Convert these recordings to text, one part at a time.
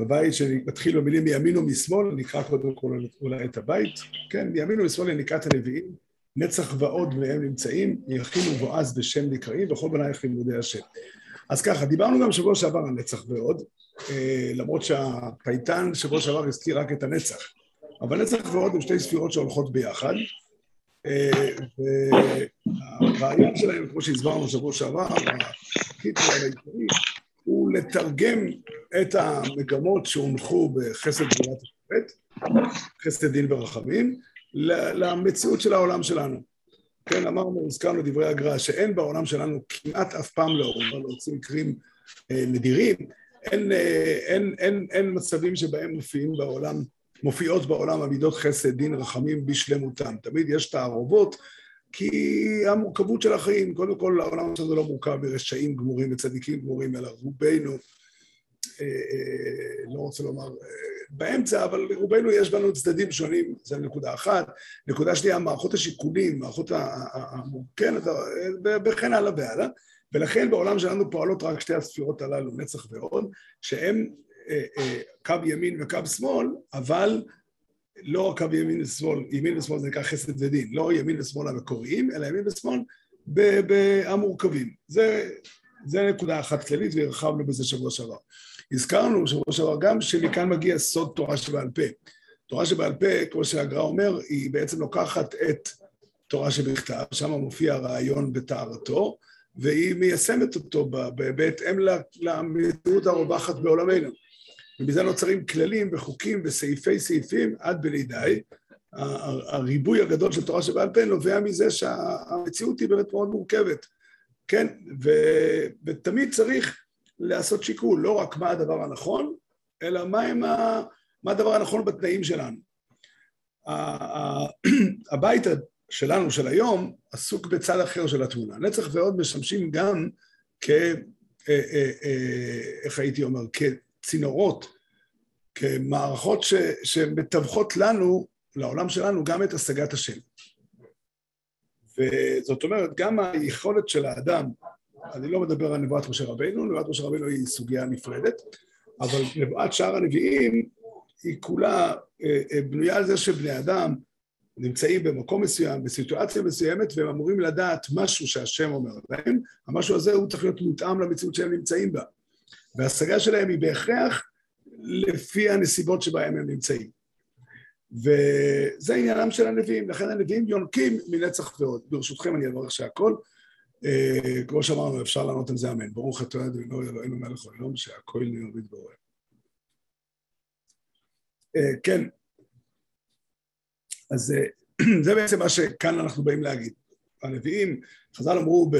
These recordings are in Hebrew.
בבית שמתחיל במילים מימין ומשמאל, נקרא קודם כל אולי את הבית, כן, מימין ומשמאל יניקת הנביאים, נצח ועוד מהם נמצאים, יכין ובועז בשם נקראים, וכל בנייך לימודי השם. אז ככה, דיברנו גם שבוע שעבר על נצח ועוד, למרות שהפייטן שבוע שעבר הזכיר רק את הנצח, אבל נצח ועוד הם שתי ספירות שהולכות ביחד, והרעיון שלהם, כמו שהסברנו שבוע שעבר, הוא לתרגם את המגמות שהונחו בחסד גבולת השופט, חסד דין ורחמים, למציאות של העולם שלנו. כן, אמרנו, הזכרנו דברי הגר"א, שאין בעולם שלנו כמעט אף פעם לא, להוציא מקרים נדירים, אין, אין, אין, אין מצבים שבהם מופיעים בעולם, מופיעות בעולם עמידות חסד, דין, רחמים בשלמותם. תמיד יש תערובות, כי המורכבות של החיים, קודם כל העולם שלנו לא מורכב ברשעים גמורים וצדיקים גמורים, אלא רובנו, אה, אה, לא רוצה לומר אה, באמצע, אבל רובנו יש בנו צדדים שונים, זו נקודה אחת. נקודה שנייה, מערכות השיקולים, מערכות המורכנת, וכן הלאה והלאה. ולכן בעולם שלנו פועלות רק שתי הספירות הללו, נצח ועוד, שהן קו ימין וקו שמאל, אבל לא רק קו ימין ושמאל, ימין ושמאל זה נקרא חסד ודין, לא ימין ושמאל המקוריים, אלא ימין ושמאל המורכבים. זה, זה נקודה אחת כללית והרחבנו בזה שבוע שעבר. הזכרנו שבוע שעבר גם שמכאן מגיע סוד תורה שבעל פה. תורה שבעל פה, כמו שהגר"א אומר, היא בעצם לוקחת את תורה שבכתב, שם מופיע הרעיון בטהרתו, והיא מיישמת אותו בהתאם למציאות הרווחת בעולמנו. ומזה נוצרים כללים וחוקים וסעיפי סעיפים עד בלי די. הריבוי הגדול של תורה שבעל פה נובע מזה שהמציאות היא באמת מאוד מורכבת, כן? ו, ותמיד צריך לעשות שיקול, לא רק מה הדבר הנכון, אלא מה, ה, מה הדבר הנכון בתנאים שלנו. הבית שלנו, של היום, עסוק בצד אחר של התמונה. נצח ועוד משמשים גם כ... אה, אה, אה, איך הייתי אומר? כצינורות, כמערכות ש, שמתווכות לנו, לעולם שלנו, גם את השגת השם. וזאת אומרת, גם היכולת של האדם, אני לא מדבר על נבואת משה רבינו, נבואת משה רבינו היא סוגיה נפרדת, אבל נבואת שאר הנביאים היא כולה אה, אה, בנויה על זה שבני אדם נמצאים במקום מסוים, בסיטואציה מסוימת, והם אמורים לדעת משהו שהשם אומר להם, המשהו הזה הוא צריך להיות מותאם למציאות שהם נמצאים בה. וההשגה שלהם היא בהכרח לפי הנסיבות שבהם הם נמצאים. וזה עניינם של הנביאים, לכן הנביאים יונקים מנצח ועוד. ברשותכם אני אברך שהכל. אה, כמו שאמרנו, אפשר לענות על זה אמן. ברוך אתה אדוני אלוהינו מלך העולם, שהכל נהיה מתבורר. אה, כן, אז אה, זה בעצם מה שכאן אנחנו באים להגיד. הנביאים, חז"ל אמרו,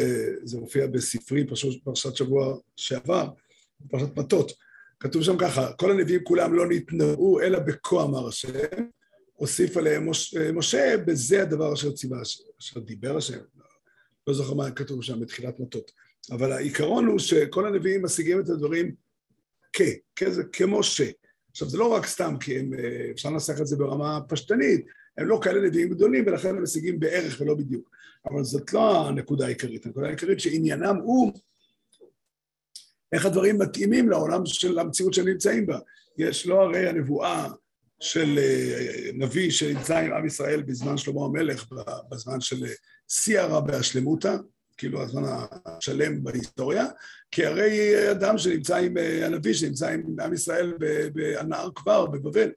זה מופיע בספרי פרשת שבוע שעבר, פרשת מטות, כתוב שם ככה, כל הנביאים כולם לא נתנאו אלא בכה אמר השם, הוסיף עליהם משה, משה בזה הדבר אשר ציווה, אשר דיבר השם, לא זוכר מה כתוב שם בתחילת מטות, אבל העיקרון הוא שכל הנביאים משיגים את הדברים כ, כ זה כמשה. עכשיו זה לא רק סתם כי הם, אפשר לנסח את זה ברמה פשטנית, הם לא כאלה נביאים גדולים ולכן הם משיגים בערך ולא בדיוק, אבל זאת לא הנקודה העיקרית, הנקודה העיקרית שעניינם הוא איך הדברים מתאימים לעולם של המציאות שהם נמצאים בה. יש לא הרי הנבואה של אה, נביא שנמצא עם עם ישראל בזמן שלמה המלך, בזמן של אה, שיא הרע בהשלמותה, כאילו הזמן השלם בהיסטוריה, כי הרי אדם שנמצא עם, אה, הנביא שנמצא עם עם ישראל בנהר כבר, בבבל.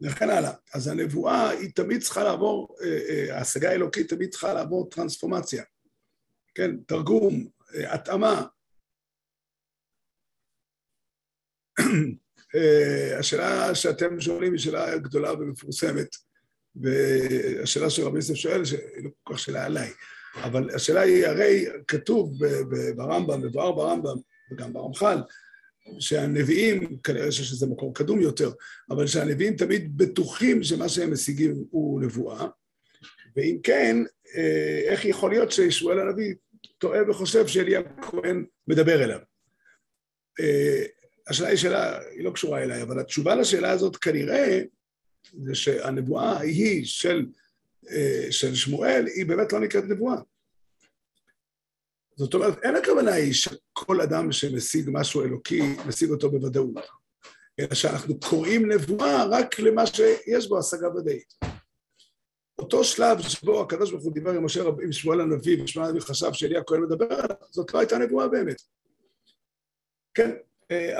וכן הלאה. אז הנבואה היא תמיד צריכה לעבור, ההשגה האלוקית תמיד צריכה לעבור טרנספורמציה. כן, תרגום, התאמה, השאלה שאתם שואלים היא שאלה גדולה ומפורסמת, והשאלה שרבי יוסף שואל, היא לא כל כך שאלה עליי, אבל השאלה היא, הרי כתוב ברמב"ם, מבואר ברמב"ם, וגם ברמח"ל, שהנביאים, כנראה שיש לזה מקור קדום יותר, אבל שהנביאים תמיד בטוחים שמה שהם משיגים הוא נבואה, ואם כן, אה, איך יכול להיות שישמעאל הנביא טועה וחושב שאליה כהן מדבר אליו? השאלה היא שאלה, היא לא קשורה אליי, אבל התשובה לשאלה הזאת כנראה זה שהנבואה היא של, אה, של שמואל, היא באמת לא נקראת נבואה. זאת אומרת, אין הכוונה היא שכל אדם שמשיג משהו אלוקי, משיג אותו בוודאות. אלא שאנחנו קוראים נבואה רק למה שיש בו השגה ודאית. אותו שלב שבו הקדוש ברוך הוא דיבר עם משה עם שמואל הנביא, ושמואל הנביא חשב שאלי הכהן מדבר עליו, זאת לא הייתה נבואה באמת. כן,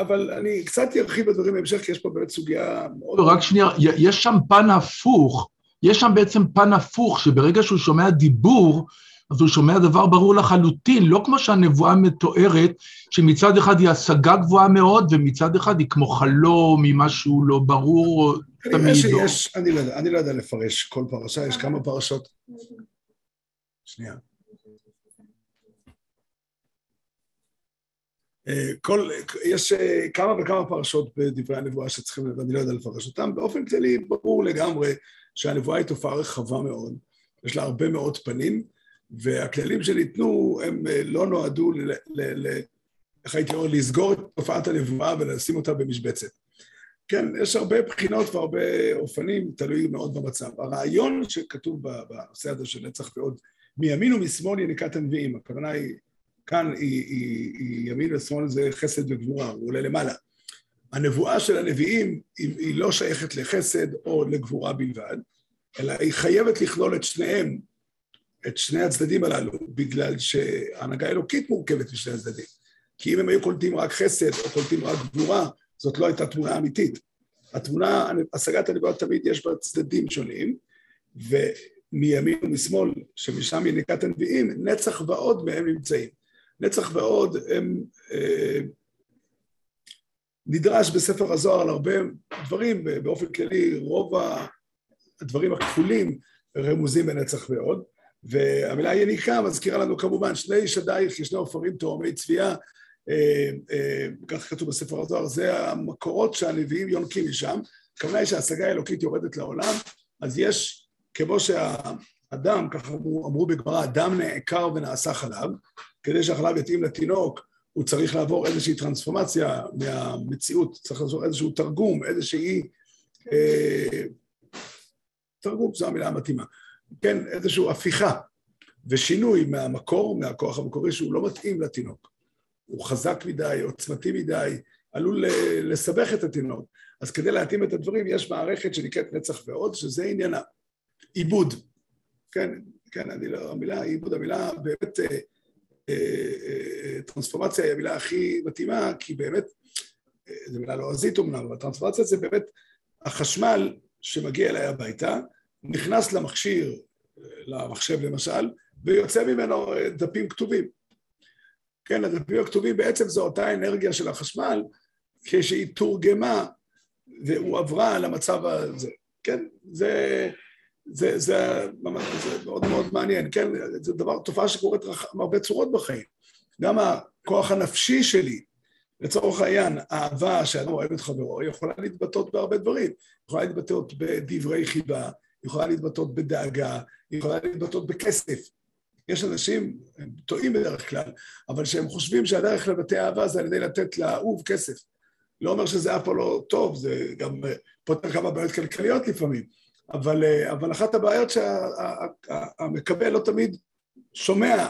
אבל אני קצת ארחיב בדברים בהמשך, כי יש פה באמת סוגיה מאוד... לא, רק שנייה, יש שם פן הפוך, יש שם בעצם פן הפוך, שברגע שהוא שומע דיבור, אז הוא שומע דבר ברור לחלוטין, לא כמו שהנבואה מתוארת, שמצד אחד היא השגה גבוהה מאוד, ומצד אחד היא כמו חלום, ממשהו לא ברור, תמיד לא. שיש, אני לא אני לא יודע לפרש כל פרשה, יש כמה פרשות. שנייה. כל, יש אה, כמה וכמה פרשות בדברי הנבואה שצריכים, ואני לא יודע לפרש אותם. באופן כללי, ברור לגמרי שהנבואה היא תופעה רחבה מאוד, יש לה הרבה מאוד פנים, והכללים שניתנו הם אה, לא נועדו, ל, ל, ל, איך הייתי אומר, לסגור את תופעת הנבואה ולשים אותה במשבצת. כן, יש הרבה בחינות והרבה אופנים, תלוי מאוד במצב. הרעיון שכתוב בנושא הזה של נצח ועוד, מימין ומשמאל יניקת הנביאים, הכוונה היא, כאן היא, היא, היא ימין ושמאל זה חסד וגבורה, הוא עולה למעלה. הנבואה של הנביאים היא, היא לא שייכת לחסד או לגבורה בלבד, אלא היא חייבת לכלול את שניהם את שני הצדדים הללו, בגלל שהנהגה אלוקית מורכבת משני הצדדים. כי אם הם היו קולטים רק חסד או קולטים רק גבורה, זאת לא הייתה תמונה אמיתית. התמונה, השגת הנבואות תמיד יש בה צדדים שונים, ומימין ומשמאל, שמשם היא נקת הנביאים, נצח ועוד מהם נמצאים. נצח ועוד הם... אה, נדרש בספר הזוהר על הרבה דברים, באופן כללי רוב הדברים הכפולים רמוזים בנצח ועוד. והמילה יניקה מזכירה לנו כמובן שני שדייך, ישני עופרים תאומי צביעה, אה, אה, כך כתוב בספר הזוהר, זה המקורות שהנביאים יונקים משם, הכוונה היא שההשגה האלוקית יורדת לעולם, אז יש, כמו שהאדם, ככה אמרו, אמרו בגמרא, אדם נעקר ונעשה חלב, כדי שהחלב יתאים לתינוק, הוא צריך לעבור איזושהי טרנספורמציה מהמציאות, צריך לעשות איזשהו תרגום, איזושהי... אה, תרגום זו המילה המתאימה. כן, איזושהי הפיכה ושינוי מהמקור, מהכוח המקורי שהוא לא מתאים לתינוק. הוא חזק מדי, עוצמתי מדי, עלול לסבך את התינוק. אז כדי להתאים את הדברים יש מערכת שנקראת נצח ועוד, שזה עניינה. עיבוד. כן, כן, אני לא, המילה עיבוד, המילה באמת, אה, טרנספורמציה היא המילה הכי מתאימה, כי באמת, אה, זו מילה לועזית לא אומנם, אבל טרנספורמציה זה באמת החשמל שמגיע אליי הביתה, נכנס למכשיר, למחשב למשל, ויוצא ממנו דפים כתובים. כן, הדפים הכתובים בעצם זו אותה אנרגיה של החשמל, כשהיא תורגמה והועברה למצב הזה. כן, זה, זה, זה, זה מאוד מאוד מעניין, כן, זה דבר, תופעה שקורית בהרבה צורות בחיים. גם הכוח הנפשי שלי, לצורך העניין, האהבה שאדם אוהב את חברו, יכולה להתבטאות בהרבה דברים. יכולה להתבטאות בדברי חיבה, יכולה להתבטאות בדאגה, יכולה להתבטאות בכסף. יש אנשים, הם טועים בדרך כלל, אבל שהם חושבים שהדרך לבטא אהבה זה על ידי לתת לאהוב כסף. לא אומר שזה אף פעם לא טוב, זה גם פותר כמה בעיות כלכליות לפעמים, אבל, אבל אחת הבעיות שהמקבל לא תמיד שומע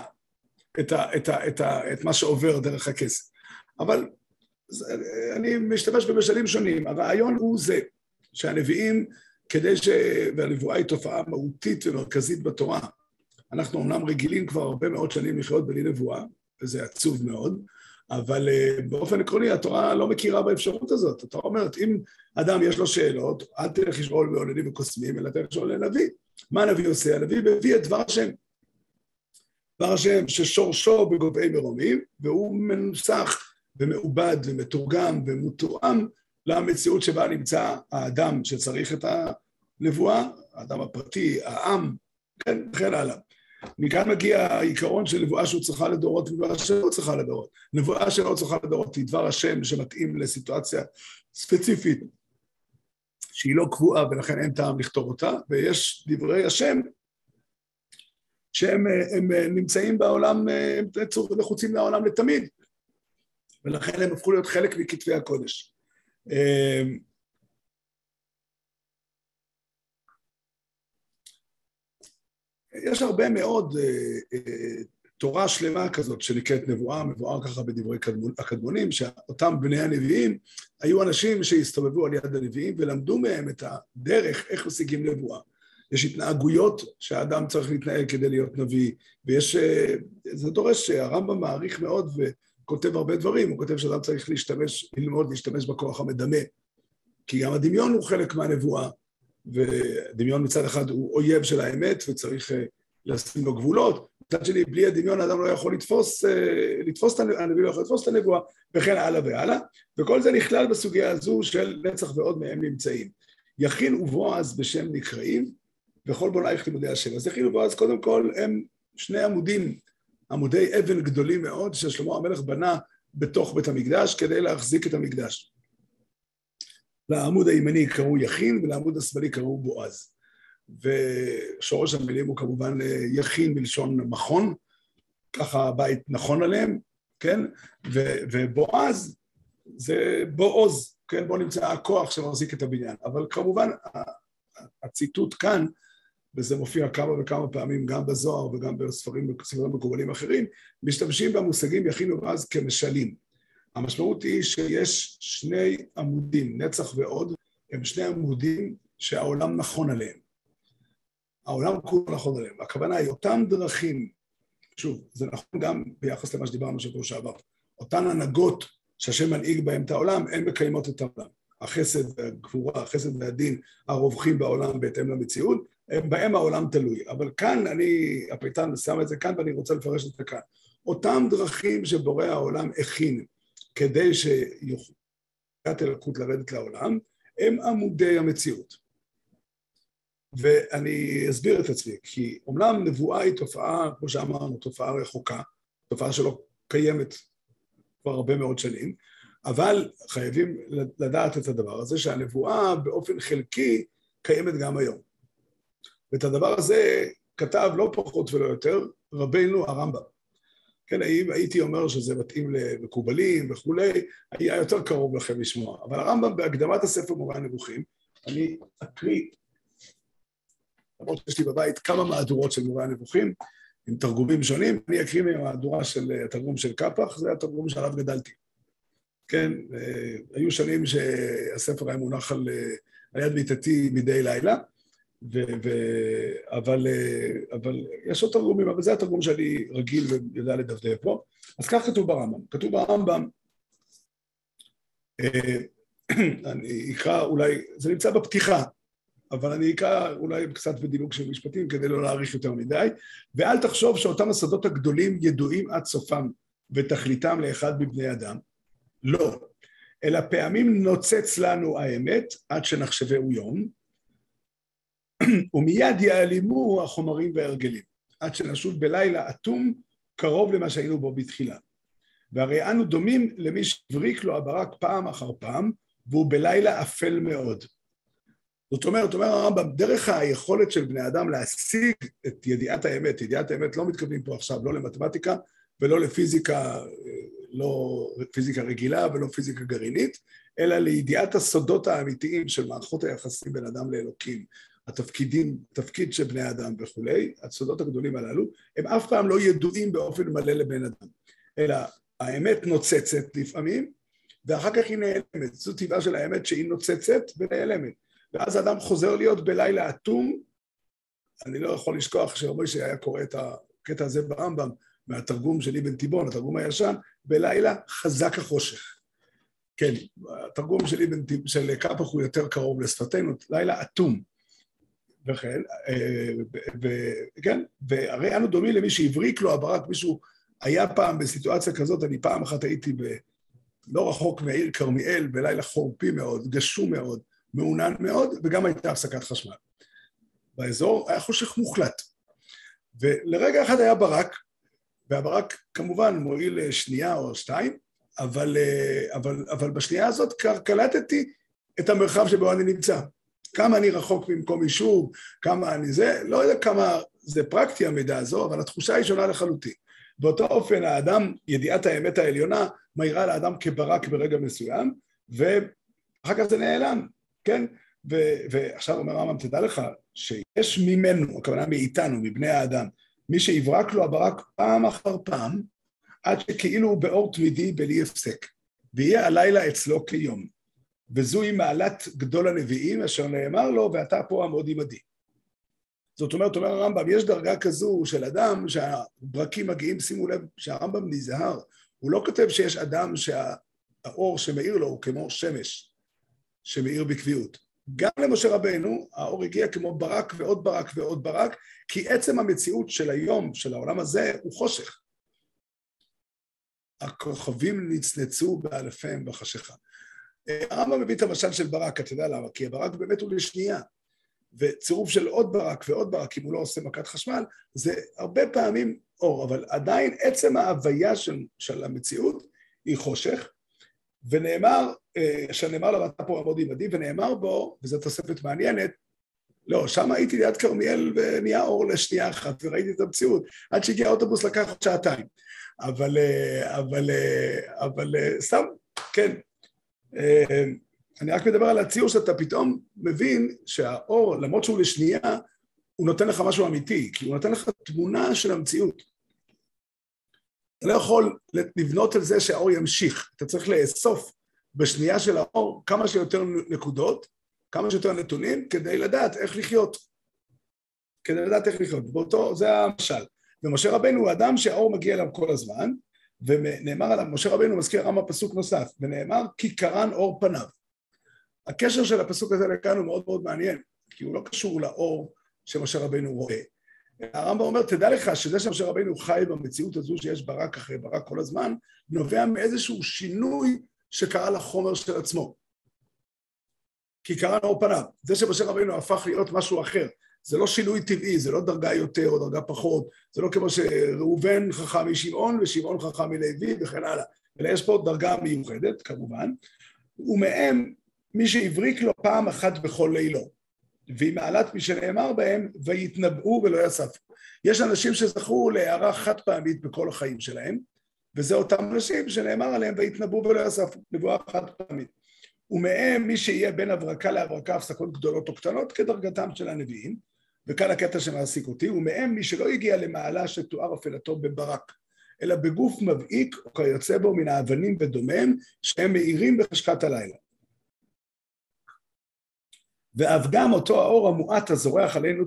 את, ה, את, ה, את, ה, את מה שעובר דרך הכסף. אבל אני משתמש במשלים שונים, הרעיון הוא זה, שהנביאים כדי ש... והנבואה היא תופעה מהותית ומרכזית בתורה. אנחנו אומנם רגילים כבר הרבה מאוד שנים לחיות בלי נבואה, וזה עצוב מאוד, אבל uh, באופן עקרוני התורה לא מכירה באפשרות הזאת. התורה אומרת, אם אדם יש לו שאלות, אל תלך לשאול מעוללים וקוסמים, אלא תלך לשאול לנביא. מה הנביא עושה? הנביא מביא את דבר השם. דבר השם ששורשו בגובהי מרומים, והוא מנוסח ומעובד ומתורגם ומותואם למציאות שבה נמצא האדם שצריך את הנבואה, האדם הפרטי, העם, כן, וכן הלאה. מכאן מגיע העיקרון של נבואה שהוא צריכה לדורות ונבואה שלא צריכה לדורות. נבואה שלא צריכה לדורות היא דבר השם שמתאים לסיטואציה ספציפית שהיא לא קבועה ולכן אין טעם לכתוב אותה, ויש דברי השם שהם הם נמצאים בעולם, הם נחוצים לעולם לתמיד, ולכן הם הפכו להיות חלק מכתבי הקודש. יש הרבה מאוד אה, אה, תורה שלמה כזאת שנקראת נבואה, מבואר ככה בדברי הקדמונים, שאותם בני הנביאים היו אנשים שהסתובבו על יד הנביאים ולמדו מהם את הדרך איך משיגים נבואה. יש התנהגויות שהאדם צריך להתנהג כדי להיות נביא, ויש, אה, זה דורש שהרמב"ם מעריך מאוד וכותב הרבה דברים, הוא כותב שאדם צריך להשתמש, ללמוד להשתמש בכוח המדמה, כי גם הדמיון הוא חלק מהנבואה, ודמיון מצד אחד הוא אויב של האמת וצריך אה, לשים לו גבולות, מצד שני, בלי הדמיון האדם לא יכול לתפוס, אה, לתפוס את הנביא לא יכול לתפוס את הנבואה, וכן הלאה והלאה, וכל זה נכלל בסוגיה הזו של נצח ועוד מהם נמצאים. יכין ובועז בשם נקראים, וכל בונייך לימודי השם. אז יכין ובועז קודם כל הם שני עמודים, עמודי אבן גדולים מאוד, ששלמה המלך בנה בתוך בית המקדש כדי להחזיק את המקדש. לעמוד הימני קראו יכין ולעמוד השמאלי קראו בועז. ושורש המילים הוא כמובן אה, יכין מלשון מכון, ככה הבית נכון עליהם, כן? ו, ובועז זה בועוז, כן? בו נמצא הכוח שמחזיק את הבניין. אבל כמובן הציטוט כאן, וזה מופיע כמה וכמה פעמים גם בזוהר וגם בספרים בספרים מקובלים אחרים, משתמשים במושגים יכין ובועז כמשלים. המשמעות היא שיש שני עמודים, נצח ועוד, הם שני עמודים שהעולם נכון עליהם. העולם כולו נכון עליהם. הכוונה היא, אותן דרכים, שוב, זה נכון גם ביחס למה שדיברנו שבוע שעבר, אותן הנהגות שהשם מנהיג בהן את העולם, הן מקיימות את העולם. החסד והגבורה, החסד והדין הרווחים בעולם בהתאם למציאות, בהם העולם תלוי. אבל כאן אני, הפייטן שם את זה כאן ואני רוצה לפרש את זה כאן. אותם דרכים שבורא העולם הכין כדי שיוכלו אלוקות לרדת לעולם, הם עמודי המציאות. ואני אסביר את עצמי, כי אומנם נבואה היא תופעה, כמו שאמרנו, תופעה רחוקה, תופעה שלא קיימת כבר הרבה מאוד שנים, אבל חייבים לדעת את הדבר הזה, שהנבואה באופן חלקי קיימת גם היום. ואת הדבר הזה כתב לא פחות ולא יותר רבנו הרמב"ם. כן, הייתי אומר שזה מתאים למקובלים וכולי, היה יותר קרוב לכם לשמוע. אבל הרמב"ם בהקדמת הספר מורה הנבוכים, אני אקריא למרות שיש לי בבית כמה מהדורות של מורה הנבוכים, עם תרגומים שונים, אני אקריא מהמהדורה של התרגום של קפח, זה התרגום שעליו גדלתי. כן, אה, היו שנים שהספר היה מונח על, אה, על יד מיטתי מדי לילה, ו, ו, אבל, אה, אבל יש עוד תרגומים, אבל זה התרגום שאני רגיל ויודע לדפדף פה. אז כך כתוב ברמב"ם. כתוב ברמב"ם, אני אקרא אולי, זה נמצא בפתיחה, אבל אני אקרא אולי קצת בדילוג של משפטים כדי לא להאריך יותר מדי, ואל תחשוב שאותם הסודות הגדולים ידועים עד סופם ותכליתם לאחד מבני אדם. לא. אלא פעמים נוצץ לנו האמת עד שנחשבהו יום, ומיד ייעלמו החומרים וההרגלים, עד שנשוב בלילה אטום קרוב למה שהיינו בו בתחילה. והרי אנו דומים למי שהבריק לו הברק פעם אחר פעם, והוא בלילה אפל מאוד. זאת אומרת, אומר הרמב"ם, דרך היכולת של בני אדם להשיג את ידיעת האמת, ידיעת האמת לא מתכוונים פה עכשיו לא למתמטיקה ולא לפיזיקה, לא פיזיקה רגילה ולא פיזיקה גרעינית, אלא לידיעת הסודות האמיתיים של מערכות היחסים בין אדם לאלוקים, התפקידים, תפקיד של בני אדם וכולי, הסודות הגדולים הללו, הם אף פעם לא ידועים באופן מלא לבן אדם, אלא האמת נוצצת לפעמים, ואחר כך היא נעלמת. זו טבעה של האמת שהיא נוצצת ונעלמת. ואז האדם חוזר להיות בלילה אטום. אני לא יכול לשכוח שמשה היה קורא את הקטע הזה ברמב"ם, מהתרגום של אבן תיבון, התרגום הישן, בלילה חזק החושך. כן, התרגום של אבן של קפח הוא יותר קרוב לשפתנו, לילה אטום. וכן, וכן, והרי אנו דומים למי שהבריק לו הברק, מישהו היה פעם בסיטואציה כזאת, אני פעם אחת הייתי ב... לא רחוק מהעיר כרמיאל, בלילה חורפי מאוד, גשום מאוד, מעונן מאוד, וגם הייתה הפסקת חשמל. באזור היה חושך מוחלט. ולרגע אחד היה ברק, והברק כמובן מועיל שנייה או שתיים, אבל, אבל, אבל בשנייה הזאת קלטתי את המרחב שבו אני נמצא. כמה אני רחוק ממקום יישוב, כמה אני זה, לא יודע כמה זה פרקטי המידע הזו, אבל התחושה היא שונה לחלוטין. באותו אופן האדם, ידיעת האמת העליונה, מאירה לאדם כברק ברגע מסוים, ואחר כך זה נעלם. כן? ו- ועכשיו אומר הרמב"ם, תדע לך שיש ממנו, הכוונה מאיתנו, מבני האדם, מי שיברק לו הברק פעם אחר פעם, עד שכאילו הוא באור תמידי בלי הפסק, ויהיה הלילה אצלו כיום. וזוהי מעלת גדול הנביאים, אשר נאמר לו, ואתה פה עמוד עמדי. זאת אומרת, אומר הרמב"ם, יש דרגה כזו של אדם שהברקים מגיעים, שימו לב שהרמב"ם נזהר, הוא לא כותב שיש אדם שהאור שמאיר לו הוא כמו שמש שמאיר בקביעות. גם למשה רבנו האור הגיע כמו ברק ועוד ברק ועוד ברק, כי עצם המציאות של היום, של העולם הזה, הוא חושך. הכוכבים נצנצו באלפיהם בחשיכה. הרמב"ם מביא את המשל של ברק, אתה יודע למה? כי הברק באמת הוא לשנייה. וצירוף של עוד ברק ועוד ברק, אם הוא לא עושה מכת חשמל, זה הרבה פעמים אור, אבל עדיין עצם ההוויה של, של המציאות היא חושך, ונאמר, אה, שנאמר ואתה פה עמוד עמדי, ונאמר בו, וזו תוספת מעניינת, לא, שם הייתי ליד כרמיאל ונהיה אור לשנייה אחת, וראיתי את המציאות, עד שהגיע האוטובוס לקח עוד שעתיים. אבל, אה, אבל, אה, אבל, סתם, כן. אני רק מדבר על הציור שאתה פתאום מבין שהאור, למרות שהוא לשנייה, הוא נותן לך משהו אמיתי, כי הוא נותן לך תמונה של המציאות. אתה לא יכול לבנות על זה שהאור ימשיך, אתה צריך לאסוף בשנייה של האור כמה שיותר נקודות, כמה שיותר נתונים, כדי לדעת איך לחיות. כדי לדעת איך לחיות. באותו, זה המשל. ומשה רבנו הוא אדם שהאור מגיע אליו כל הזמן, ונאמר עליו, משה רבנו מזכיר רמה פסוק נוסף, ונאמר כי קרן אור פניו. הקשר של הפסוק הזה לכאן הוא מאוד מאוד מעניין, כי הוא לא קשור לאור שמשה רבנו רואה. הרמב"ם אומר, תדע לך שזה שמשה רבנו חי במציאות הזו שיש ברק אחרי ברק כל הזמן, נובע מאיזשהו שינוי שקרה לחומר של עצמו. כי קרה לאור פניו. זה שמשה רבנו הפך להיות משהו אחר. זה לא שינוי טבעי, זה לא דרגה יותר או דרגה פחות, זה לא כמו שראובן חכם משמעון ושמעון חכם מלוי וכן הלאה, אלא יש פה דרגה מיוחדת כמובן, ומהם מי שהבריק לו פעם אחת בכל לילו, והיא מעלת מי שנאמר בהם, ויתנבאו ולא יספו. יש אנשים שזכו להערה חד פעמית בכל החיים שלהם, וזה אותם אנשים שנאמר עליהם ויתנבאו ולא יספו, נבואה חד פעמית. ומהם מי שיהיה בין הברקה להברקה הפסקות גדולות או קטנות כדרגתם של הנביאים, וכאן הקטע שמעסיק אותי, ומהם מי שלא הגיע למעלה שתואר אפלתו בברק, אלא בגוף מבעיק או כיוצא בו מן האבנים ודומם, שהם מאירים בחשכת הלילה. ואף גם אותו האור המועט הזורח עלינו,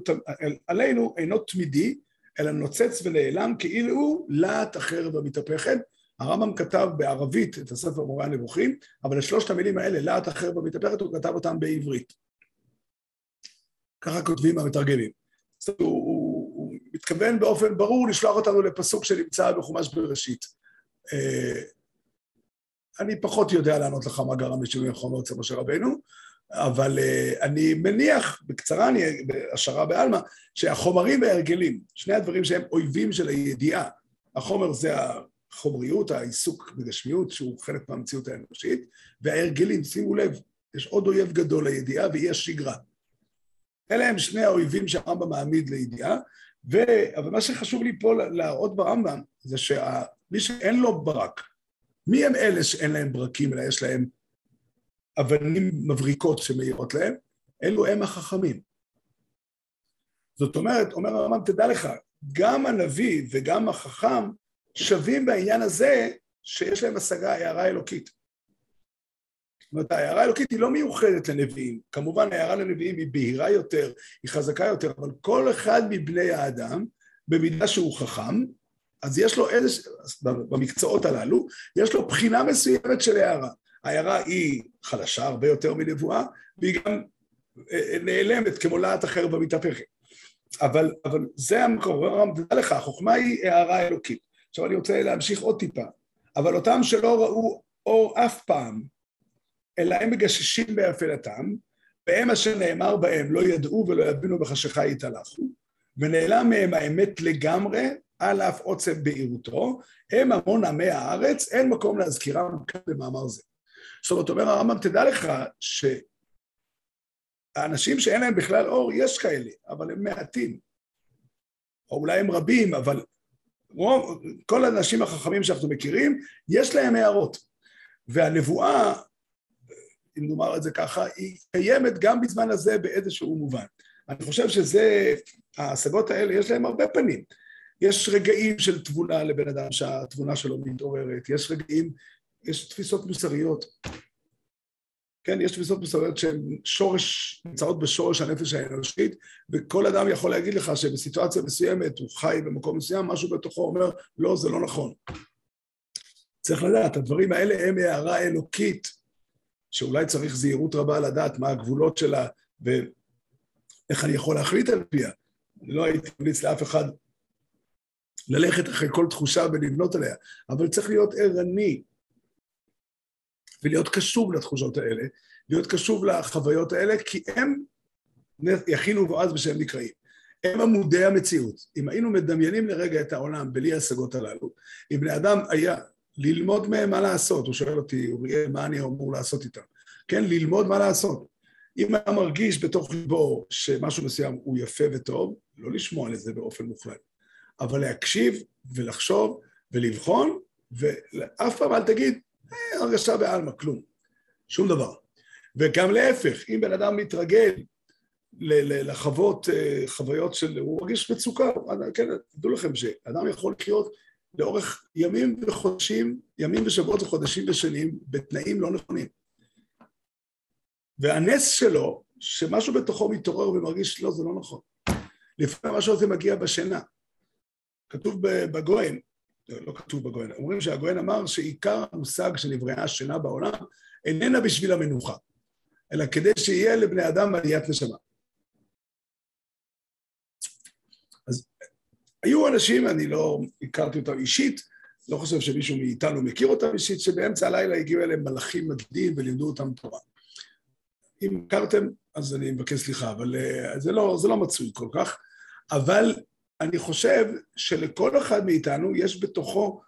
עלינו אינו תמידי, אלא נוצץ ונעלם כאילו להט החרב המתהפכת. הרמב"ם כתב בערבית את הספר מורה הנבוכים, אבל את שלושת המילים האלה, להט החרב המתהפכת, הוא כתב אותם בעברית. ככה כותבים המתרגמים. הוא, הוא, הוא מתכוון באופן ברור לשלוח אותנו לפסוק שנמצא בחומש בראשית. אה, אני פחות יודע לענות לך מה גרם לשינוי החומר אצל משה רבנו, אבל uh, אני מניח, בקצרה, אני, בהשערה בעלמא, שהחומרים וההרגלים, שני הדברים שהם אויבים של הידיעה, החומר זה החומריות, העיסוק בגשמיות, שהוא חלק מהמציאות האנושית, וההרגלים, שימו לב, יש עוד אויב גדול לידיעה, והיא השגרה. אלה הם שני האויבים שהרמב"ם מעמיד לידיעה, ו... אבל מה שחשוב לי פה להראות ברמב"ם, זה שמי שאין לו ברק, מי הם אלה שאין להם ברקים, אלא יש להם אבנים מבריקות שמאירות להם, אלו הם החכמים. זאת אומרת, אומר הרמב"ם, תדע לך, גם הנביא וגם החכם שווים בעניין הזה שיש להם השגה, הערה אלוקית. זאת אומרת, ההערה האלוקית היא לא מיוחדת לנביאים. כמובן, ההערה לנביאים היא בהירה יותר, היא חזקה יותר, אבל כל אחד מבני האדם, במידה שהוא חכם, אז יש לו איזה, במקצועות הללו, יש לו בחינה מסוימת של הערה. העיירה היא חלשה הרבה יותר מנבואה, והיא גם אה, אה, נעלמת כמו להט אחר במתהפכת. אבל, אבל זה המקור, תדע לך, החוכמה היא הערה אלוקית. עכשיו אני רוצה להמשיך עוד טיפה. אבל אותם שלא ראו אור אף פעם, אלא הם מגששים באפלתם, והם אשר נאמר בהם לא ידעו ולא יבינו בחשיכה יתהלכו, ונעלם מהם האמת לגמרי, על אף עוצם בהירותו, הם המון עמי הארץ, אין מקום להזכירם כאן במאמר זה. זאת אומרת, אומר הרמב"ם, תדע לך שהאנשים שאין להם בכלל אור, יש כאלה, אבל הם מעטים. או אולי הם רבים, אבל רוב, כל האנשים החכמים שאנחנו מכירים, יש להם הערות. והנבואה, אם נאמר את זה ככה, היא קיימת גם בזמן הזה באיזשהו מובן. אני חושב שזה, ההשגות האלה, יש להם הרבה פנים. יש רגעים של תבונה לבן אדם שהתבונה שלו מתעוררת, יש רגעים, יש תפיסות מוסריות. כן, יש תפיסות מוסריות שהן שורש, נמצאות בשורש הנפש האנושית, וכל אדם יכול להגיד לך שבסיטואציה מסוימת הוא חי במקום מסוים, משהו בתוכו אומר, לא, זה לא נכון. צריך לדעת, הדברים האלה הם הערה אלוקית, שאולי צריך זהירות רבה לדעת מה הגבולות שלה ואיך אני יכול להחליט על פיה. אני לא הייתי ממליץ לאף אחד ללכת אחרי כל תחושה ולבנות עליה, אבל צריך להיות ערני ולהיות קשוב לתחושות האלה, להיות קשוב לחוויות האלה, כי הם יכינו בועז בשם נקראים. הם עמודי המציאות. אם היינו מדמיינים לרגע את העולם בלי ההשגות הללו, אם בני אדם היה ללמוד מהם מה לעשות, הוא שואל אותי, אוריאל, מה אני אמור לעשות איתם? כן, ללמוד מה לעשות. אם היה מרגיש בתוך ליבו שמשהו מסוים הוא יפה וטוב, לא לשמוע לזה באופן מוחלט, אבל להקשיב ולחשוב ולבחון, ואף פעם אל תגיד, הרגשה בעלמא, כלום, שום דבר. וגם להפך, אם בן אדם מתרגל לחוות אה, חוויות של, הוא מרגיש מצוקה, כן, תדעו לכם שאדם יכול לחיות לאורך ימים וחודשים, ימים ושבועות וחודשים ושנים, בתנאים לא נכונים. והנס שלו, שמשהו בתוכו מתעורר ומרגיש, לא, זה לא נכון. לפעמים משהו הזה מגיע בשינה. כתוב בגויין, לא, כתוב בגויין, אומרים שהגויין אמר שעיקר המושג שנבראה השינה בעולם איננה בשביל המנוחה, אלא כדי שיהיה לבני אדם עליית נשמה. אז היו אנשים, אני לא הכרתי אותם אישית, לא חושב שמישהו מאיתנו מכיר אותם אישית, שבאמצע הלילה הגיעו אליהם מלאכים מדהים ולימדו אותם תורה. אם הכרתם, אז אני מבקש סליחה, אבל uh, זה לא, זה לא מצוי כל כך. אבל אני חושב שלכל אחד מאיתנו יש בתוכו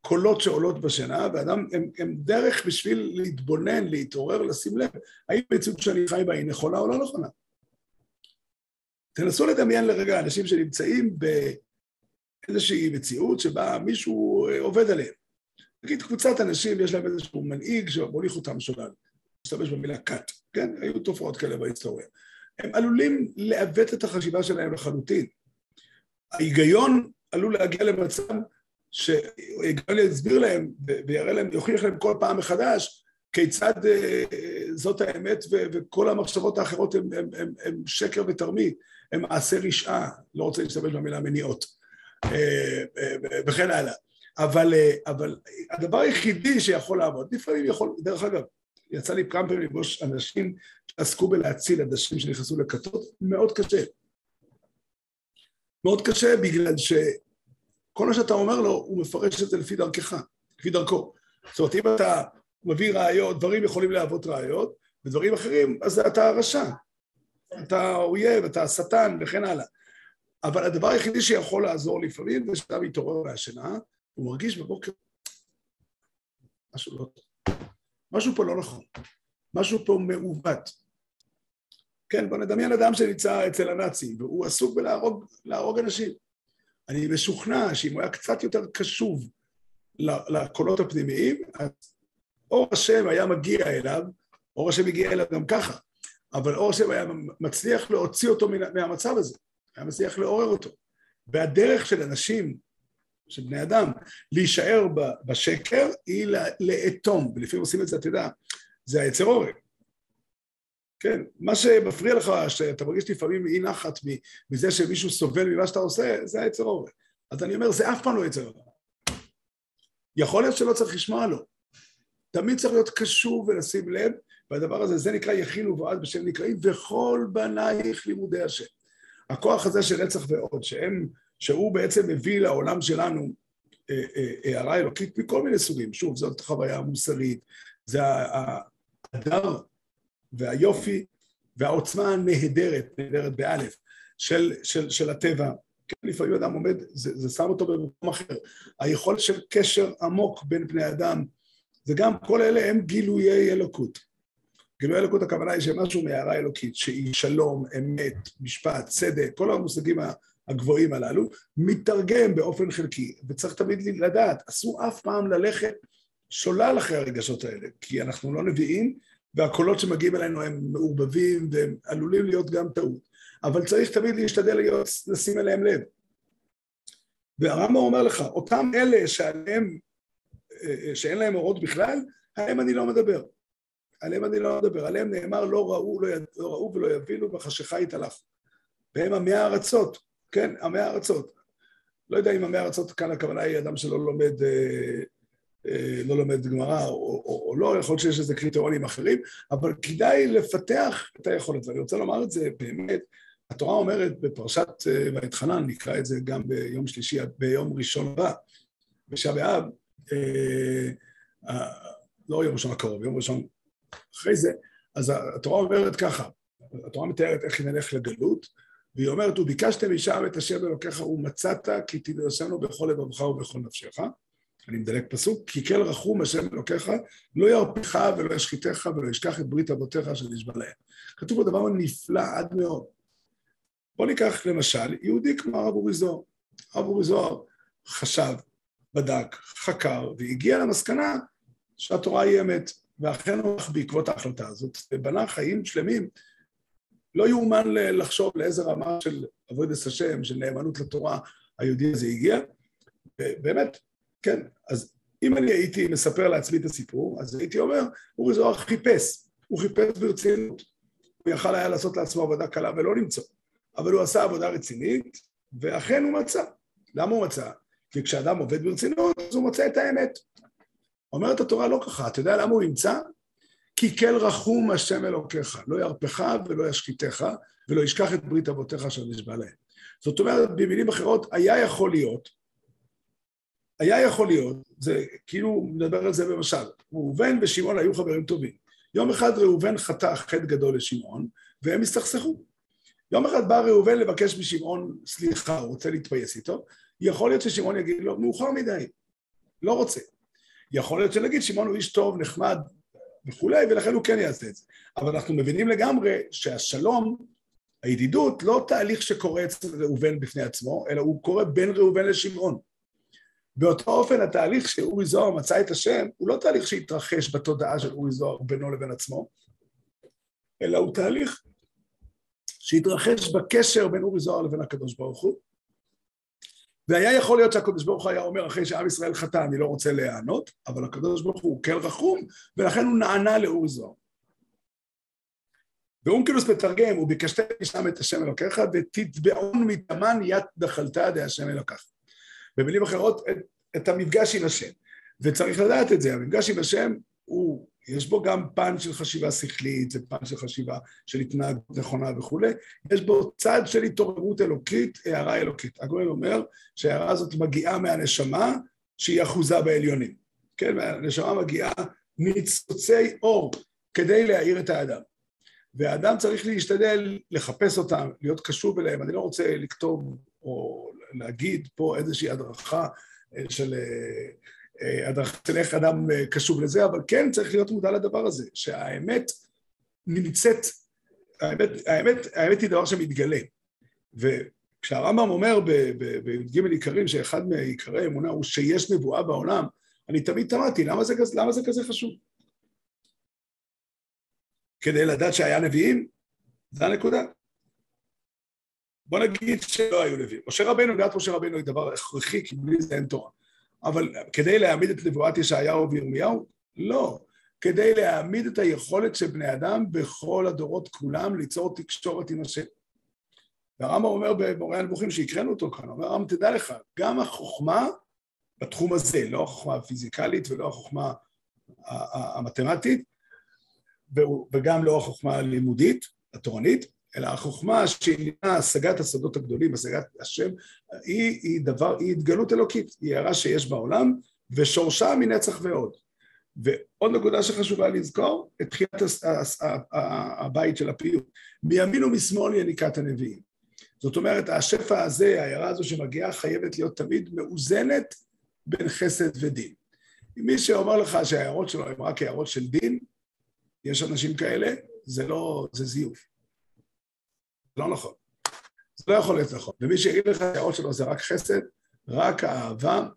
קולות שעולות בשינה, ואדם, הם, הם דרך בשביל להתבונן, להתעורר, לשים לב, האם המציאות שאני חי בה היא נכונה או לא נכונה. תנסו לדמיין לרגע אנשים שנמצאים באיזושהי מציאות שבה מישהו אה, עובד עליהם. נגיד קבוצת אנשים, יש להם איזשהו מנהיג שמוליך אותם שולל. משתמש במילה כת, כן? היו תופעות כאלה בהיסטוריה. הם עלולים לעוות את החשיבה שלהם לחלוטין. ההיגיון עלול להגיע למצב שהיגיון יסביר להם ויראה להם, יוכיח להם כל פעם מחדש כיצד אה, זאת האמת וכל המחשבות האחרות הם שקר ותרמית, הם מעשה רשעה, לא רוצה להשתמש במילה מניעות, אה, אה, וכן הלאה. אבל, אבל הדבר היחידי שיכול לעבוד, לפעמים יכול, דרך אגב, יצא לי כמה פעמים לפגוש אנשים שעסקו בלהציל אנשים שנכנסו לכתות, מאוד קשה. מאוד קשה בגלל שכל מה שאתה אומר לו, הוא מפרש את זה לפי דרכך, לפי דרכו. זאת אומרת, אם אתה מביא ראיות, דברים יכולים להוות ראיות, ודברים אחרים, אז אתה רשע. אתה אויב, אתה שטן וכן הלאה. אבל הדבר היחידי שיכול לעזור לפעמים זה שאתה מתעורר מהשינה, הוא מרגיש בבוקר משהו לא טוב. משהו פה לא נכון, משהו פה מעוות. כן, בוא נדמיין אדם שנמצא אצל הנאצים, והוא עסוק בלהרוג אנשים. אני משוכנע שאם הוא היה קצת יותר קשוב לקולות הפנימיים, אז אור השם היה מגיע אליו, אור השם הגיע אליו גם ככה, אבל אור השם היה מצליח להוציא אותו מהמצב הזה, היה מצליח לעורר אותו. והדרך של אנשים של בני אדם, להישאר בשקר היא לאטום, ולפעמים עושים את זה, אתה יודע, זה היצר עורק. כן, מה שמפריע לך, שאתה מרגיש לפעמים אי נחת מזה שמישהו סובל ממה שאתה עושה, זה היצר עורק. אז אני אומר, זה אף פעם לא יצר עורק. יכול להיות שלא צריך לשמוע לו. תמיד צריך להיות קשוב ולשים לב, והדבר הזה, זה נקרא יכינו ועד בשם נקראים, וכל בנייך לימודי השם. הכוח הזה של רצח ועוד, שהם שהוא בעצם מביא לעולם שלנו אה, אה, הערה אלוקית מכל מיני סוגים. שוב, זאת חוויה מוסרית, זה ההדר והיופי והעוצמה הנהדרת, נהדרת באלף, של, של, של הטבע. כן, לפעמים אדם עומד, זה, זה שם אותו במקום אחר. היכולת של קשר עמוק בין בני אדם, זה גם, כל אלה הם גילויי אלוקות. גילוי אלוקות הכוונה היא שמשהו מהערה אלוקית, שהיא שלום, אמת, משפט, צדק, כל המושגים הגבוהים הללו, מתרגם באופן חלקי, וצריך תמיד לדעת, אסור אף פעם ללכת שולל אחרי הרגשות האלה, כי אנחנו לא נביאים, והקולות שמגיעים אלינו הם מעורבבים והם עלולים להיות גם טעות, אבל צריך תמיד להשתדל להיות, לשים אליהם לב. והרמב"ם אומר לך, אותם אלה שעליהם, שאין להם אורות בכלל, עליהם אני לא מדבר. עליהם אני לא מדבר. עליהם נאמר לא ראו, לא, יד, לא ראו ולא יבינו, בחשיכה יתעלף. והם עמי הארצות, כן, עמי הארצות. לא יודע אם עמי הארצות כאן הכוונה היא אדם שלא לומד, אה, אה, לא לומד גמרא או, או, או לא, יכול להיות שיש איזה קריטריונים אחרים, אבל כדאי לפתח את היכולת. ואני רוצה לומר את זה באמת, התורה אומרת בפרשת אה, ואתחנן, נקרא את זה גם ביום שלישי, ביום ראשון הבא, באב, אה, אה, לא יום ראשון הקרוב, יום ראשון אחרי זה, אז התורה אומרת ככה, התורה מתארת איך נלך לגלות, והיא אומרת, וביקשתם משם את השם אלוקיך ומצאת כי תדרשנו בכל לבבך ובכל נפשך. אני מדלג פסוק, כי כל רחום השם אלוקיך, לא ירפך ולא ישחיתך ולא ישכח את ברית אבותיך אשר נשבע להם. כתוב פה דבר נפלא עד מאוד. בואו ניקח למשל יהודי כמו הרב אורי זוהר. הרב אורי זוהר חשב, בדק, חקר, והגיע למסקנה שהתורה היא אמת. ואכן הוא הלך בעקבות ההחלטה הזאת, ובנה חיים שלמים. לא יאומן לחשוב לאיזה רמה של עבודת השם, של נאמנות לתורה, היהודי הזה הגיע. ובאמת, כן, אז אם אני הייתי מספר לעצמי את הסיפור, אז הייתי אומר, אורי זוהר חיפש, הוא חיפש ברצינות. הוא יכל היה לעשות לעצמו עבודה קלה ולא למצוא. אבל הוא עשה עבודה רצינית, ואכן הוא מצא. למה הוא מצא? כי כשאדם עובד ברצינות, אז הוא מוצא את האמת. אומרת התורה לא ככה, אתה יודע למה הוא ימצא? כי כל רחום השם אלוקיך, לא ירפך ולא ישחיתך, ולא ישכח את ברית אבותיך אשר נשבע להם. זאת אומרת, במילים אחרות, היה יכול להיות, היה יכול להיות, זה כאילו מדבר על זה במשל, ראובן ושמעון היו חברים טובים. יום אחד ראובן חטא חטא גדול לשמעון, והם הסתכסכו. יום אחד בא ראובן לבקש משמעון סליחה, הוא רוצה להתפייס איתו, יכול להיות ששמעון יגיד לו, מאוחר מדי, לא רוצה. יכול להיות שנגיד שמעון הוא איש טוב, נחמד וכולי, ולכן הוא כן יעשה את זה. אבל אנחנו מבינים לגמרי שהשלום, הידידות, לא תהליך שקורה אצל ראובן בפני עצמו, אלא הוא קורה בין ראובן לשמעון. באותו אופן התהליך שאורי זוהר מצא את השם, הוא לא תהליך שהתרחש בתודעה של אורי זוהר בינו לבין עצמו, אלא הוא תהליך שהתרחש בקשר בין אורי זוהר לבין הקדוש ברוך הוא, והיה יכול להיות שהקדוש ברוך הוא היה אומר אחרי שעם ישראל חטא, אני לא רוצה להיענות, אבל הקדוש ברוך הוא כן רחום, ולכן הוא נענה לאורי זוהר. ואונקלוס מתרגם, וביקשתם משם את השם אלוקיך, ותתבעון מתאמן יד דחלתא דהשם אלוקיך. במילים אחרות, את, את המפגש עם השם. וצריך לדעת את זה, המפגש עם השם הוא יש בו גם פן של חשיבה שכלית, זה פן של חשיבה של התנהגות נכונה וכולי, יש בו צד של התעוררות אלוקית, הערה אלוקית. הגויין אומר שההערה הזאת מגיעה מהנשמה שהיא אחוזה בעליונים. כן, הנשמה מגיעה מניצוצי אור כדי להאיר את האדם. והאדם צריך להשתדל לחפש אותם, להיות קשוב אליהם. אני לא רוצה לכתוב או להגיד פה איזושהי הדרכה של הדרכה של איך אדם אה, קשוב לזה, אבל כן צריך להיות מודע לדבר הזה, שהאמת נמצאת, האמת, האמת, האמת היא דבר שמתגלה. וכשהרמב"ם אומר בי"ג עיקרים, שאחד מעיקרי האמונה הוא שיש נבואה בעולם, אני תמיד תמדתי, למה זה, למה זה כזה חשוב? כדי לדעת שהיה נביאים? זו הנקודה. בוא נגיד שלא היו נביאים. משה רבינו, גאת משה רבינו היא דבר הכרחי, כי בלי זה אין תורה. אבל כדי להעמיד את נבואת ישעיהו וירמיהו? לא. כדי להעמיד את היכולת של בני אדם בכל הדורות כולם ליצור תקשורת עם השם. והרמב"ם אומר במורה הנבוכים שהקראנו אותו כאן, אומר הרמב"ם תדע לך, גם החוכמה בתחום הזה, לא החוכמה הפיזיקלית ולא החוכמה המתמטית, וגם לא החוכמה הלימודית, התורנית, אלא החוכמה שהיא השגת השדות הגדולים, השגת השם, היא, היא דבר, היא התגלות אלוקית, היא הערה שיש בעולם, ושורשה מנצח ועוד. ועוד נקודה שחשובה לזכור, את תחילת הבית של הפיוט. מימין ומשמאל יניקת הנביאים. זאת אומרת, השפע הזה, ההערה הזו שמגיעה, חייבת להיות תמיד מאוזנת בין חסד ודין. מי שאומר לך שההערות שלו הן רק הערות של דין, יש אנשים כאלה, זה לא, זה זיוף. לא נכון. זה לא יכול להיות נכון. ומי שיגיד לך שהאות שלו זה רק חסד, רק אהבה,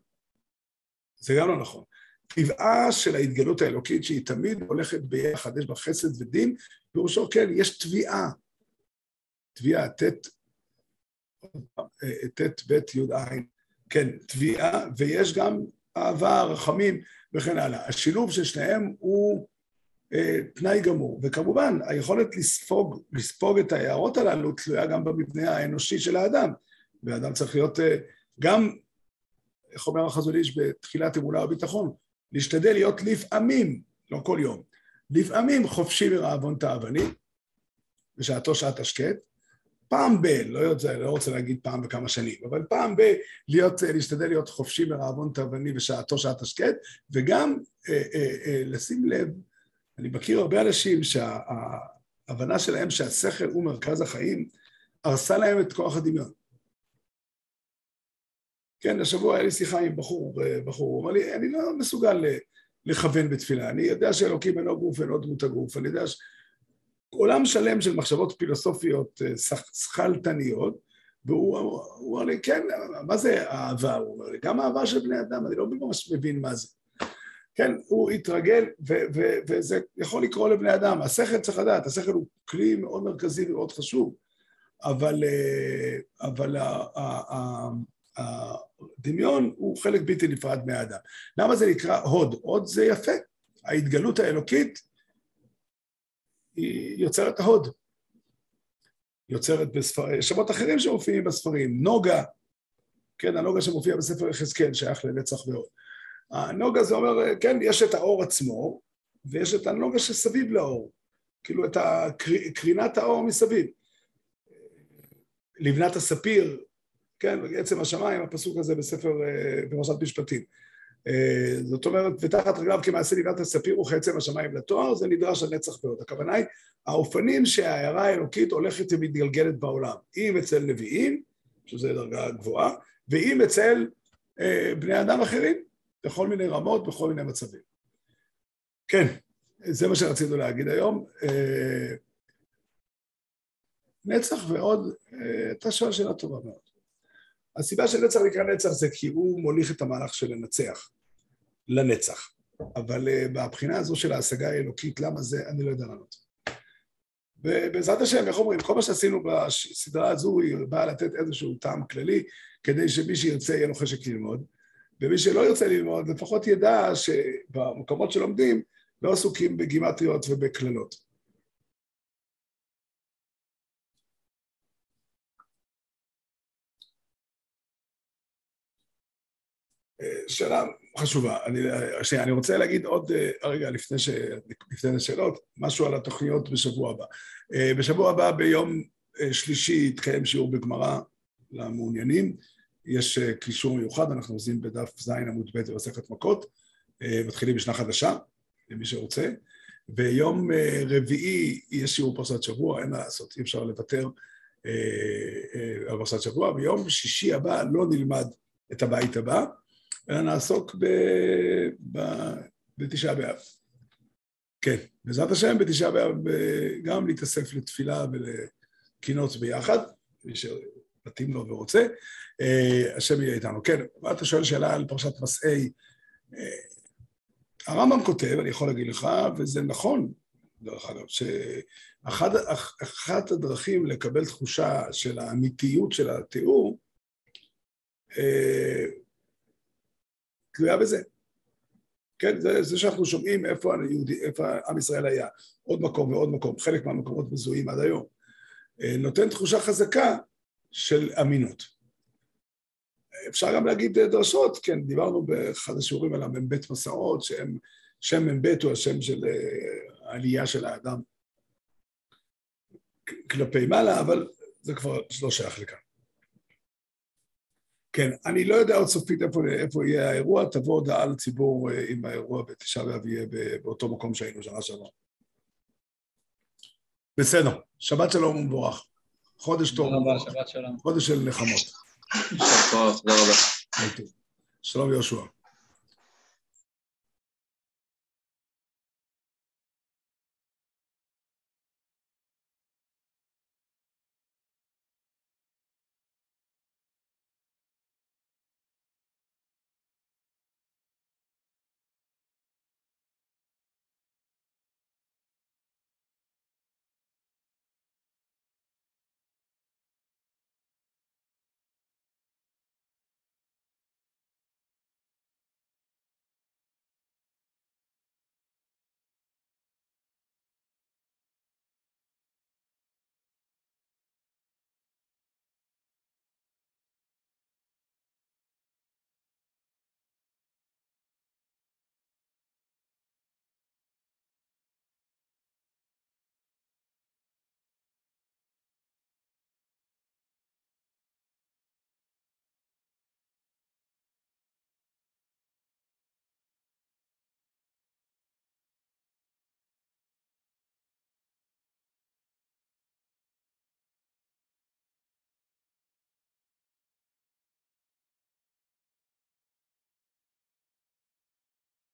זה גם לא נכון. טבעה של ההתגלות האלוקית שהיא תמיד הולכת ביחד, יש בה חסד ודין, פירושו כן, יש תביעה. תביעה, ט', ט', ב', י', ע', כן, תביעה, ויש גם אהבה, רחמים וכן הלאה. השילוב של שניהם הוא תנאי גמור, וכמובן היכולת לספוג, לספוג את ההערות הללו תלויה גם במבנה האנושי של האדם, והאדם צריך להיות אה, גם, איך אומר החזון איש בתחילת אמונה וביטחון, להשתדל להיות לפעמים, לא כל יום, לפעמים חופשי מרעבון תאווני, בשעתו שעת השקט, פעם ב, לא, יודע, לא רוצה להגיד פעם בכמה שנים, אבל פעם ב, להיות, להשתדל להיות חופשי מרעבון תאווני בשעתו שעת השקט, וגם אה, אה, אה, לשים לב, אני מכיר הרבה אנשים שההבנה שלהם שהשכל הוא מרכז החיים, הרסה להם את כוח הדמיון. כן, השבוע היה לי שיחה עם בחור, בחור, הוא אמר לי, אני לא מסוגל לכוון בתפילה, אני יודע שאלוקים אינו גוף ואינו דמות הגוף, אני יודע ש... עולם שלם של מחשבות פילוסופיות שכלתניות, והוא אמר לי, כן, מה זה אהבה? הוא אומר לי, גם אהבה של בני אדם, אני לא ממש מבין מה זה. כן, הוא התרגל, וזה יכול לקרות לבני אדם. השכל צריך לדעת, השכל הוא כלי מאוד מרכזי ומאוד חשוב, אבל, אה, אבל הדמיון הוא חלק בלתי נפרד מהאדם. למה זה נקרא הוד? הוד זה יפה. ההתגלות האלוקית היא יוצרת ההוד. יוצרת בספרים, שמות אחרים שמופיעים בספרים, נוגה, כן, הנוגה שמופיע בספר יחזקאל שייך לנצח ועוד. הנוגה זה אומר, כן, יש את האור עצמו, ויש את הנוגה שסביב לאור, כאילו את קרינת האור מסביב. לבנת הספיר, כן, עצם השמיים, הפסוק הזה בספר, אה, בפרשת משפטים. אה, זאת אומרת, ותחת רגליו כמעשה לבנת הספיר וכעצם השמיים לתואר, זה נדרש על נצח ועוד. הכוונה היא, האופנים שההערה האלוקית הולכת ומתגלגלת בעולם, אם אצל נביאים, שזו דרגה גבוהה, ואם אצל אה, בני אדם אחרים, בכל מיני רמות, בכל מיני מצבים. כן, זה מה שרצינו להגיד היום. אה, נצח ועוד, אה, אתה שואל שאלה טובה מאוד. הסיבה שנצח נקרא נצח זה כי הוא מוליך את המהלך של לנצח, לנצח. אבל uh, מהבחינה הזו של ההשגה האלוקית, למה זה, אני לא יודע לענות. ובעזרת השם, איך אומרים, כל מה שעשינו בסדרה הזו היא באה לתת איזשהו טעם כללי, כדי שמי שירצה יהיה לו חשק ללמוד, ומי שלא ירצה ללמוד, לפחות ידע שבמקומות שלומדים לא עסוקים בגימטריות ובקללות. שאלה חשובה. אני, שנייה, אני רוצה להגיד עוד רגע לפני, ש, לפני השאלות, משהו על התוכניות בשבוע הבא. בשבוע הבא ביום שלישי יתקיים שיעור בגמרא למעוניינים. יש קישור מיוחד, אנחנו עושים בדף ז' עמוד ב' במסכת מכות. מתחילים בשנה חדשה, למי שרוצה. ביום רביעי יש שיעור פרשת שבוע, אין מה לעשות, אי אפשר לוותר על פרשת שבוע. ביום שישי הבא לא נלמד את הבית הבא. אלא נעסוק ב... ב... בתשעה באב. כן, בעזרת השם בתשעה באב גם להתאסף לתפילה ולקינות ביחד, מי שמתאים לו ורוצה, אה, השם יהיה איתנו. כן, אתה שואל שאלה על פרשת מסעי. אה, הרמב"ם כותב, אני יכול להגיד לך, וזה נכון, דרך אגב, שאחת הדרכים לקבל תחושה של האמיתיות של התיאור, אה, תלויה בזה. כן, זה, זה שאנחנו שומעים איפה, היהודי, איפה עם ישראל היה, עוד מקום ועוד מקום, חלק מהמקומות מזוהים עד היום, נותן תחושה חזקה של אמינות. אפשר גם להגיד דרשות, כן, דיברנו באחד השיעורים על המ"ב מסעות, שהם, שם מ"ב הוא השם של אה, העלייה של האדם כלפי מעלה, אבל זה כבר לא שייך לכאן. כן, אני לא יודע עוד סופית איפה, איפה יהיה האירוע, תבוא הודעה לציבור אה, אם האירוע בתשעה באב יהיה באותו מקום שהיינו שנה שעברה. בסדר, שבת שלום ומבורך. חודש טוב. תודה רבה, שבת שלום. חודש של נחמות. תודה רבה. שלום יהושע.